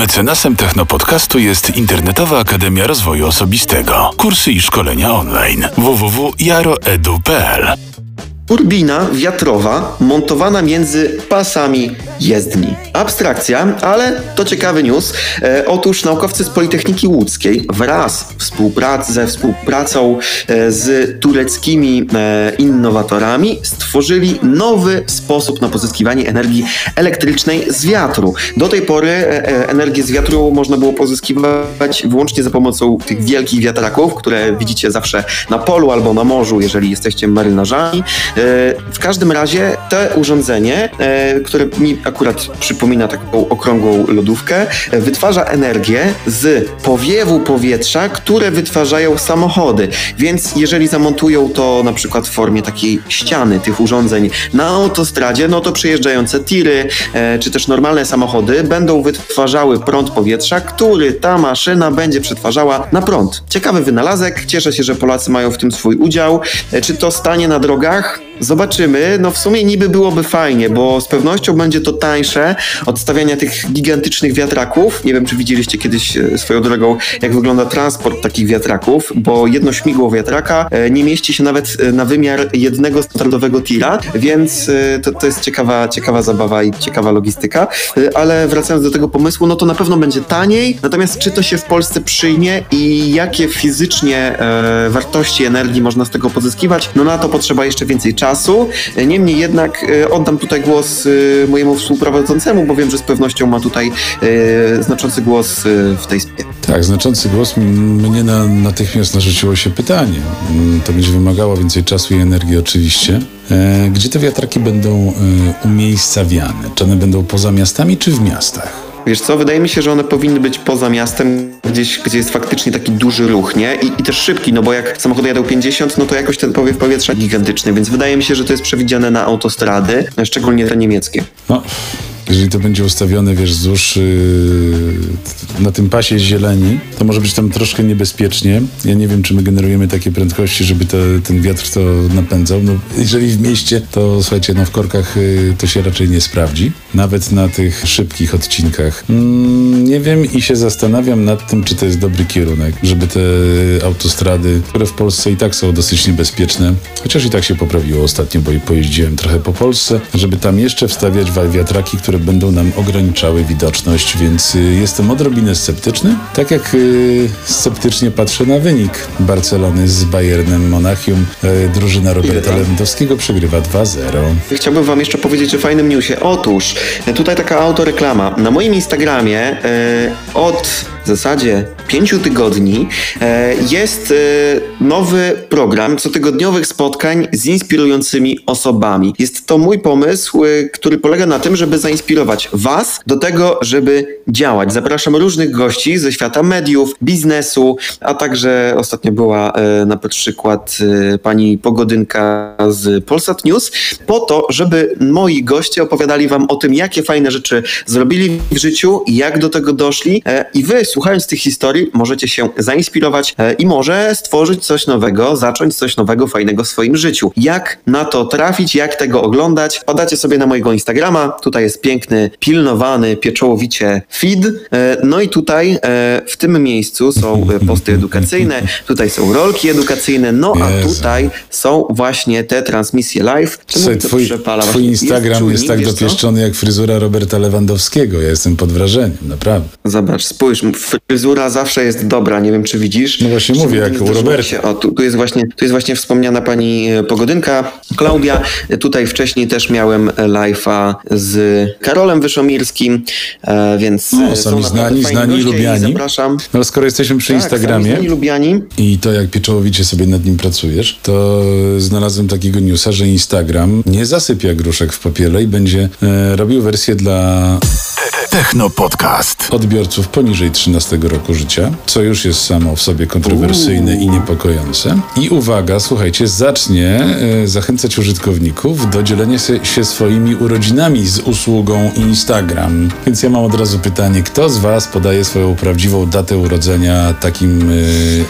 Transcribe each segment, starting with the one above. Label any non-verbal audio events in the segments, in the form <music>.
Mecenasem Technopodcastu jest Internetowa Akademia Rozwoju Osobistego. Kursy i szkolenia online www.jaroedu.pl Turbina wiatrowa montowana między pasami jezdni. Abstrakcja, ale to ciekawy news. E, otóż naukowcy z Politechniki Łódzkiej wraz współprac, ze współpracą e, z tureckimi e, innowatorami stworzyli nowy sposób na pozyskiwanie energii elektrycznej z wiatru. Do tej pory e, e, energię z wiatru można było pozyskiwać wyłącznie za pomocą tych wielkich wiatraków, które widzicie zawsze na polu albo na morzu, jeżeli jesteście marynarzami. E, W każdym razie to urządzenie, e, które mi akurat przypomina taką okrągłą lodówkę, e, wytwarza energię z powiewu powietrza, które wytwarzają samochody. Więc jeżeli zamontują to na przykład w formie takiej ściany tych urządzeń na autostradzie, no to przejeżdżające tiry czy też normalne samochody będą wytwarzały prąd powietrza, który ta maszyna będzie przetwarzała na prąd. Ciekawy wynalazek, cieszę się, że Polacy mają w tym swój udział. Czy to stanie na drogach? Zobaczymy. No w sumie niby byłoby fajnie, bo z pewnością będzie to tańsze od stawiania tych gigantycznych wiatraków. Nie wiem, czy widzieliście kiedyś e, swoją drogą, jak wygląda transport takich wiatraków, bo jedno śmigło wiatraka e, nie mieści się nawet e, na wymiar jednego standardowego tira, więc to, to jest ciekawa, ciekawa zabawa i ciekawa logistyka. Ale wracając do tego pomysłu, no to na pewno będzie taniej, natomiast czy to się w Polsce przyjmie i jakie fizycznie wartości energii można z tego pozyskiwać, no na to potrzeba jeszcze więcej czasu. Niemniej jednak e, oddam tutaj głos e, mojemu współprowadzącemu, bo wiem, że z pewnością ma tutaj e, znaczący głos w tej sprawie. Tak, znaczący głos. Mnie na, natychmiast narzuciło się pytanie. Mm, To będzie wymagało więcej czasu i energii oczywiście. Gdzie te wiatraki będą umiejscawiane? Czy one będą poza miastami, czy w miastach? Wiesz co, wydaje mi się, że one powinny być poza miastem, gdzieś, gdzie jest faktycznie taki duży ruch, nie? I, I też szybki, no bo jak samochody jadą 50, no to jakoś ten powiew powietrza gigantyczny, więc wydaje mi się, że to jest przewidziane na autostrady, szczególnie te niemieckie. No, jeżeli to będzie ustawione, wiesz, wzdłuż yy, na tym pasie zieleni, to może być tam troszkę niebezpiecznie. Ja nie wiem, czy my generujemy takie prędkości, żeby te, ten wiatr to napędzał. No, jeżeli w mieście, to słuchajcie, no w korkach yy, to się raczej nie sprawdzi. Nawet na tych szybkich odcinkach. Mm, nie wiem i się zastanawiam nad tym, czy to jest dobry kierunek, żeby te autostrady, które w Polsce i tak są dosyć niebezpieczne, chociaż i tak się poprawiło ostatnio, bo pojeździłem trochę po Polsce, żeby tam jeszcze wstawiać wiatraki, które będą nam ograniczały widoczność, więc y, jestem odrobinę sceptyczny. Tak jak y, sceptycznie patrzę na wynik Barcelony z Bayernem Monachium. Y, drużyna Roberta? Lewandowskiego przegrywa 2-0. Chciałbym wam jeszcze powiedzieć o fajnym newsie. Otóż, tutaj taka autoreklama. Na moim Instagramie od w zasadzie pięciu tygodni e, jest e, nowy program cotygodniowych spotkań z inspirującymi osobami. Jest to mój pomysł, e, który polega na tym, żeby zainspirować was do tego, żeby działać. Zapraszam różnych gości ze świata mediów, biznesu, a także ostatnio była na przykład pani Pogodynka z Polsat News, po to, żeby moi goście opowiadali wam o tym, jakie fajne rzeczy zrobili w życiu, jak do tego doszli i wy, słuchając tych historii, możecie się zainspirować e, i może stworzyć coś nowego, zacząć coś nowego, fajnego w swoim życiu. Jak na to trafić, jak tego oglądać? Podacie sobie na mojego Instagrama, tutaj jest piękny, pilnowany, pieczołowicie feed, e, no i tutaj e, w tym miejscu są posty edukacyjne, tutaj są rolki edukacyjne, no a Jezu. tutaj są właśnie te transmisje live. Słuchaj, twój, twój Instagram czujnik, jest tak co? dopieszczony jak fryzura Roberta Lewandowskiego. Ja jestem pod wrażeniem, naprawdę. Zobacz, spójrz, fryzura zawsze jest dobra, nie wiem czy widzisz. No właśnie mówię, jak u Roberta. O, tu, tu, jest właśnie, tu jest właśnie wspomniana pani e, Pogodynka, Klaudia. Tutaj wcześniej też miałem live'a z Karolem Wyszomirskim, e, więc No, e, sami są znani, znani, lubiani. Zapraszam. No ale skoro jesteśmy przy Tak, Instagramie sami znani, lubiani. i to jak pieczołowicie sobie nad nim pracujesz, to znalazłem takiego newsa, że Instagram nie zasypia gruszek w popiele i będzie e, robił wersję dla Technopodcast. odbiorców poniżej 13 roku życia, co już jest samo w sobie kontrowersyjne i niepokojące. I uwaga, słuchajcie, zacznie e, zachęcać użytkowników do dzielenia się, swoimi urodzinami z usługą Instagram. Więc ja mam od razu pytanie, kto z Was podaje swoją prawdziwą datę urodzenia takim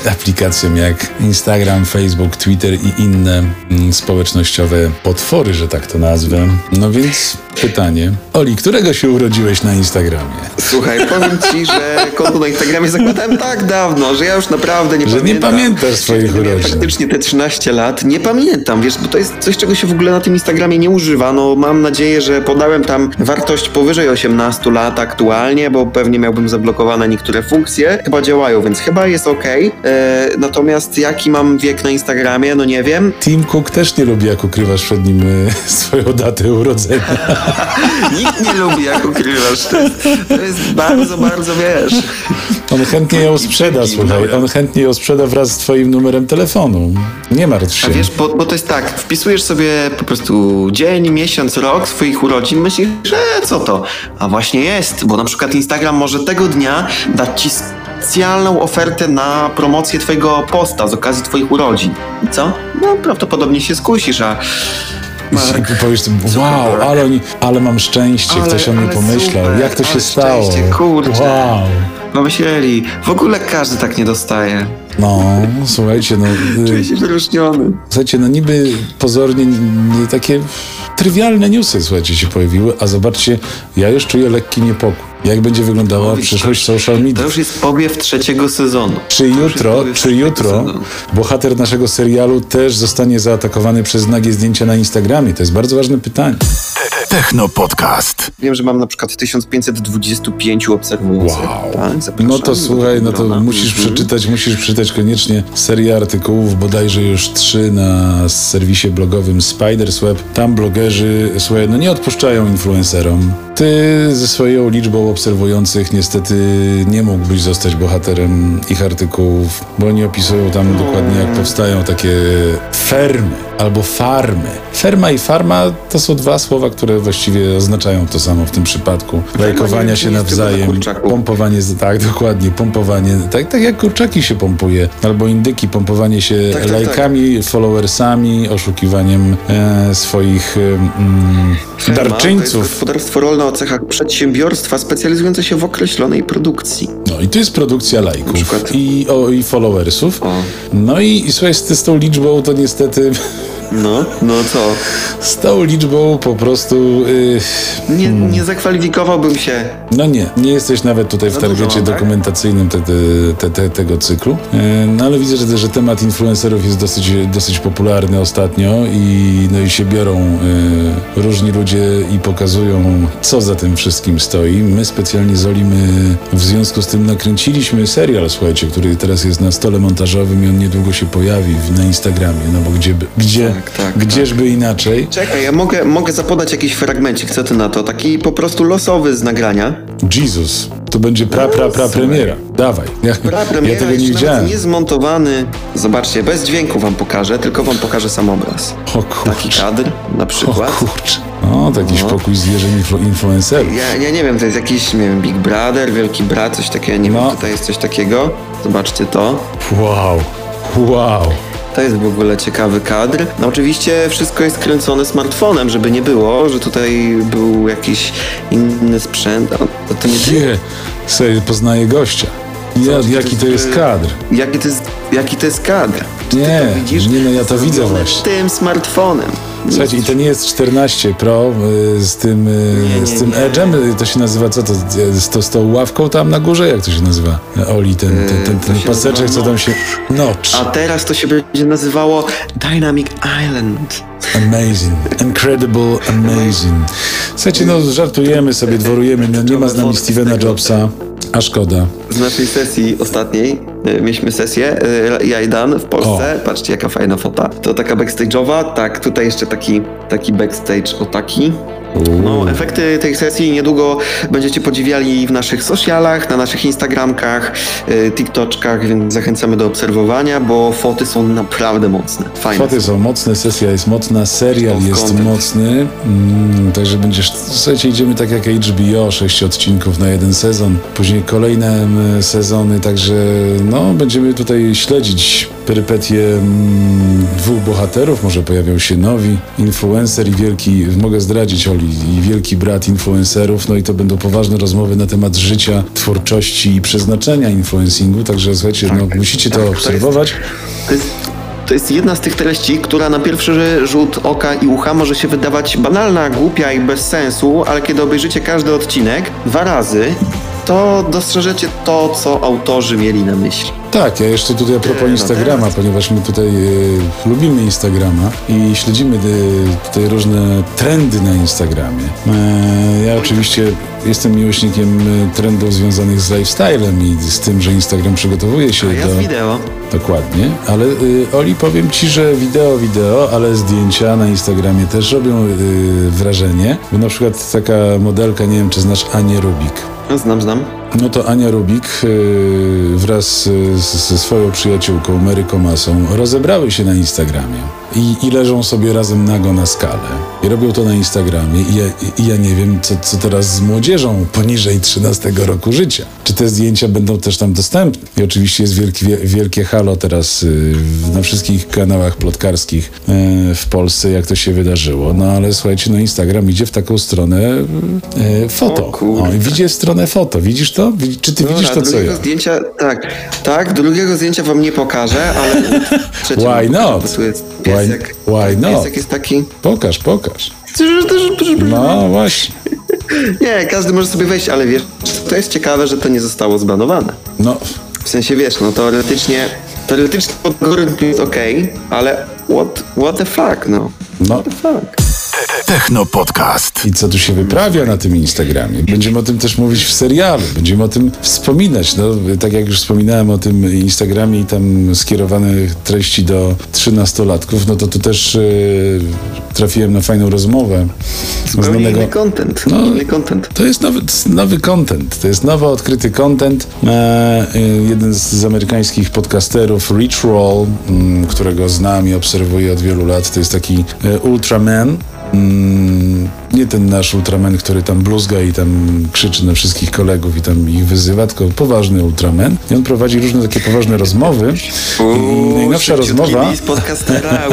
e, aplikacjom jak Instagram, Facebook, Twitter i inne mm, społecznościowe potwory, że tak to nazwę. No więc pytanie. Oli, którego się urodziłeś na Instagramie? Słuchaj, powiem ci, że konto na Instagramie zakładałem tak dawno, że ja już naprawdę nie Że nie pamiętam. pamiętasz swoich urodzin. Faktycznie te 13 lat. Nie pamiętam, wiesz, bo to jest coś, czego się w ogóle na tym Instagramie nie używa. No mam nadzieję, że podałem tam wartość powyżej 18 lat aktualnie, bo pewnie miałbym zablokowane niektóre funkcje. Chyba działają, więc chyba jest ok. natomiast jaki mam wiek na Instagramie, no nie wiem. Tim Cook też nie lubi, jak ukrywasz przed nim e, swoją datę urodzenia. <laughs> Nikt nie lubi, jak ukrywasz. To jest, to jest bardzo, bardzo, wiesz... On chętnie ją sprzeda, słuchaj. On chętnie ją sprzeda wraz z twoim numerem telefonu. Nie martw się. A wiesz, bo, bo to jest tak, wpisujesz sobie po prostu dzień, miesiąc, rok swoich urodzin, myślisz, że co to? A właśnie jest, bo na przykład Instagram może tego dnia dać ci specjalną ofertę na promocję twojego posta z okazji twoich urodzin. I co? No prawdopodobnie się skusisz, a... Mark, I powiesz wow, ale, oni, ale mam szczęście, Ale- ktoś o mnie pomyślał. super, Jak to się stało? szczęście, kurczę. Wow. pomyśleli, w ogóle każdy tak nie dostaje. No, słuchajcie, no, Czuję y, się wyróżniony. słuchajcie, no niby pozornie nie, nie, takie trywialne newsy, słuchajcie, się pojawiły, a zobaczcie, ja już czuję lekki niepokój. Jak będzie wyglądała widzisz, przyszłość to- social To media? już jest powiew trzeciego sezonu. Czy To jutro, czy jutro sezonu. bohater naszego serialu też zostanie zaatakowany przez nagie zdjęcia na Instagramie? To jest bardzo ważne pytanie. Techno Podcast. Wiem, że mam na przykład 1525 obserwujących. Wow. Tak, No to słuchaj, no to grona. musisz Mhm. przeczytać, musisz przeczytać koniecznie serię artykułów, bodajże już trzy na serwisie blogowym Spiders Web. Tam blogerzy, słuchaj, no nie odpuszczają influencerom. Ty ze swoją liczbą obserwujących niestety nie mógłbyś zostać bohaterem ich artykułów, bo oni opisują tam dokładnie jak powstają takie fermy albo farmy. Ferma i farma to są dwa słowa, które właściwie oznaczają to samo w tym przypadku. Lajkowania się nawzajem, pompowanie, tak, dokładnie, pompowanie, tak, tak jak kurczaki się pompuje, albo indyki, pompowanie się Tak, tak, lajkami, followersami, oszukiwaniem e, swoich e, mm, Ferma To jest darczyńców. gospodarstwo rolne o cechach przedsiębiorstwa specjalizujące się w określonej produkcji. No i to jest produkcja lajków przykład- i, o, i followersów. O. No i, i słuchaj, z, z tą liczbą to niestety, No, no co? z tą liczbą po prostu, y, Nie, Hmm. nie zakwalifikowałbym się. no nie, nie jesteś nawet tutaj w Za dużo targecie tak? dokumentacyjnym te, te, te, te, tego cyklu. Y, No ale widzę, że, że temat influencerów jest dosyć, dosyć popularny ostatnio i, no i się biorą y, różni ludzie i pokazują, co za tym wszystkim stoi. My specjalnie z Oli, my w związku z tym nakręciliśmy serial, słuchajcie, który teraz jest na stole montażowym i on niedługo się pojawi w- na Instagramie, no bo gdzie, by- gdzie, Tak, tak, gdzieżby inaczej. Czekaj, ja mogę, mogę zapodać jakiś fragmencik, co ty na to? Taki po prostu losowy z nagrania. Jesus, to będzie pra, pra, pra premiera. Dawaj. Ja, Pra ja premiera, tego nie widziałem. nawet nie zmontowany. Zobaczcie, bez dźwięku wam pokażę, tylko wam pokażę sam obraz. O Taki kurczę. kadr na O przykład. kurczę. O, to jakiś No. pokój zwierzeń influ, influencerów. Ja, ja nie wiem, to jest jakiś, nie wiem, Big Brother, Wielki Brat, coś takiego, nie No. wiem, tutaj jest coś takiego. Zobaczcie to. Wow. Wow. To jest w ogóle ciekawy kadr. No oczywiście wszystko jest kręcone smartfonem, żeby nie było, że tutaj był jakiś inny sprzęt. A to, nie? Je, sobie poznaję gościa. Ja, Zobacz, jaki to jest kadr. Jaki to jest, jaki to jest kadr? Czy Nie, widzisz? nie, no ja to widzę właśnie. Tym smartfonem. Słuchajcie, i to nie jest 14 Pro y, z tym, y, Nie, nie, z tym. Edge'em, y, to się nazywa, co to, y, z, to, z tą ławką tam na górze, jak to się nazywa? Oli, ten, ten, ten, ten się paseczek, co tam się... Notch. A teraz to się będzie nazywało Dynamic Island. Amazing, incredible, amazing. Słuchajcie, no żartujemy sobie, dworujemy, no, nie ma z nami Stevena Jobsa, a szkoda. Z naszej sesji ostatniej y, mieliśmy sesję, y, ja i Dan w Polsce. Patrzcie, jaka fajna fota. To taka backstage'owa. Tak, tutaj jeszcze taki, taki backstage o taki. No, efekty tej sesji niedługo będziecie podziwiali w naszych socialach, na naszych Instagramkach, y, TikToczkach, więc zachęcamy do obserwowania, bo foty są naprawdę mocne. Fajne. Foty są mocne, sesja jest mocna, serial Of jest content. mocny, mm, także będziesz, słuchajcie, idziemy tak jak HBO, 6 odcinków na jeden sezon, później kolejne mm, sezony, także no, będziemy tutaj śledzić perypetie mm, dwóch bohaterów, może pojawią się nowi, influencer i wielki, mogę zdradzić Oli, i wielki brat influencerów, no i to będą poważne rozmowy na temat życia, twórczości i przeznaczenia influencingu, także słuchajcie, no, musicie to tak, to jest- obserwować. To jest, to jest jedna z tych treści, która na pierwszy rzut oka i ucha może się wydawać banalna, głupia i bez sensu, ale kiedy obejrzycie każdy odcinek dwa razy, to dostrzeżecie to, co autorzy mieli na myśli. Tak, ja jeszcze tutaj a propos no Instagrama, ponieważ my tutaj e, lubimy Instagrama i śledzimy e, tutaj różne trendy na Instagramie. E, ja oczywiście jestem miłośnikiem e, trendów związanych z lifestylem i z tym, że Instagram przygotowuje się ja do... wideo. Dokładnie, ale y, Oli, powiem Ci, że wideo, wideo, ale zdjęcia na Instagramie też robią y, wrażenie. Bo na przykład taka modelka, nie wiem czy znasz Anię Rubik. Znam, znam. No to Ania Rubik y, wraz y, ze swoją przyjaciółką Mary Komasą rozebrały się na Instagramie i, i leżą sobie razem nago na skale. I robią to na Instagramie i ja, i ja nie wiem, co, co teraz z młodzieżą poniżej 13 roku życia. Czy te zdjęcia będą też tam dostępne? I oczywiście jest wielki, wie- wielkie halo teraz y, na wszystkich kanałach plotkarskich y, w Polsce, jak to się wydarzyło. No ale słuchajcie, no Instagram idzie w taką stronę y, foto. O. O, i idzie w stronę foto. Widzisz to? Czy ty widzisz Dobra, to, co drugiego ja? zdjęcia, tak, tak, drugiego zdjęcia wam nie pokażę, ale <laughs> Why not? Why- piesek. why not? Piesek jest taki... Pokaż, pokaż. No. Właśnie. <laughs> Nie, każdy może sobie wejść, ale wiesz, to jest ciekawe, że to nie zostało zbanowane. No, W sensie, wiesz, no teoretycznie, teoretycznie algorytm jest okej, ale what, what the fuck, no. no. What the fuck? Techno Podcast. I co tu się wyprawia na tym Instagramie? Będziemy o tym też mówić w serialu, będziemy o tym wspominać. No, tak jak już wspominałem o tym Instagramie i tam skierowane treści do trzynastolatków, no to tu też e, trafiłem na fajną rozmowę Zupełnie inny content. No. Inny content. To jest nowy, nowy content. To jest nowo odkryty content. E, e, jeden z, z amerykańskich podcasterów, Rich Roll, mm, którego znam i obserwuję od wielu lat, to jest taki e, Ultraman. Mm, nie ten nasz Ultraman, który tam bluzga i tam krzyczy na wszystkich kolegów i tam ich wyzywa, tylko poważny Ultraman. I on prowadzi różne takie poważne rozmowy. I najnowsza rozmowa. podcastera.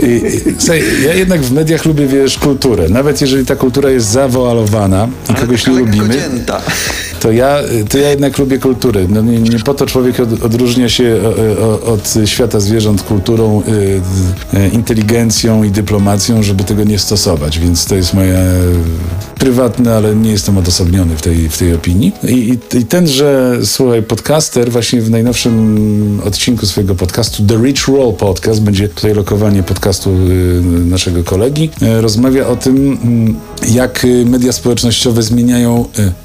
I, słuchaj, ja jednak w mediach lubię, wiesz, kulturę. Nawet jeżeli ta kultura jest zawoalowana i kogoś nie lubimy. To ja, to ja jednak lubię kulturę. No nie, nie po to człowiek od, odróżnia się o, o, od świata zwierząt kulturą, y, y, inteligencją i dyplomacją, żeby tego nie stosować. Więc to jest moje prywatne, ale nie jestem odosobniony w tej, w tej opinii. I, i, I tenże, słuchaj, podcaster właśnie w najnowszym odcinku swojego podcastu The Rich Roll Podcast, będzie tutaj lokowanie podcastu y, naszego kolegi, y, rozmawia o tym, mm, jak y, media społecznościowe zmieniają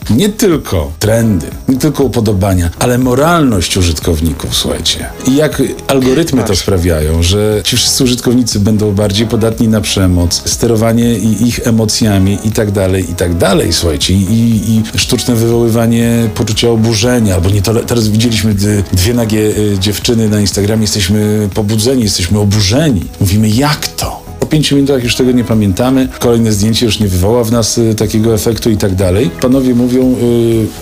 nie tylko trendy, nie tylko upodobania, ale moralność użytkowników, słuchajcie. I jak algorytmy to sprawiają, że ci wszyscy użytkownicy będą bardziej podatni na przemoc, sterowanie ich emocjami i tak dalej, i tak dalej, słuchajcie. I, i sztuczne wywoływanie poczucia oburzenia, albo nie tole- teraz widzieliśmy dwie nagie y, dziewczyny na Instagramie, jesteśmy pobudzeni, jesteśmy oburzeni. Mówimy, jak to? Po pięciu minutach już tego nie pamiętamy. Kolejne zdjęcie już nie wywoła w nas y, takiego efektu i tak dalej. Panowie mówią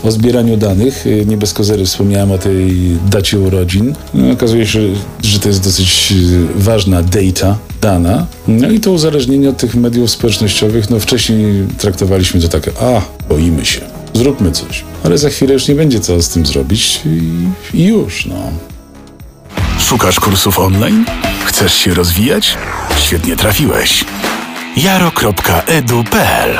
y, o zbieraniu danych. Y, nie bez kozery wspomniałem o tej dacie urodzin. No, okazuje się, że to jest dosyć y, ważna data, dana. No i to uzależnienie od tych mediów społecznościowych, no wcześniej traktowaliśmy to tak, a, boimy się. Zróbmy coś. Ale za chwilę już nie będzie co z tym zrobić i, i już, no. Szukasz kursów online? Chcesz się rozwijać? Świetnie trafiłeś. jaro.edu.pl